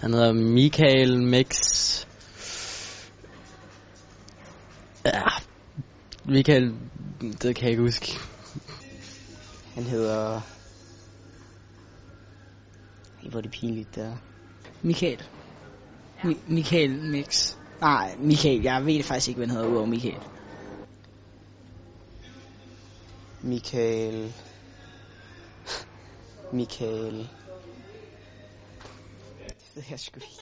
Han hedder Michael Mix. Ja, Michael, det kan jeg ikke huske. Han hedder... Ej, hvor er det pinligt, der. Michael. Mi- Michael Mix. Nej, Michael. Jeg ved faktisk ikke, hvad han hedder udover Michael. Michael... Michael... Det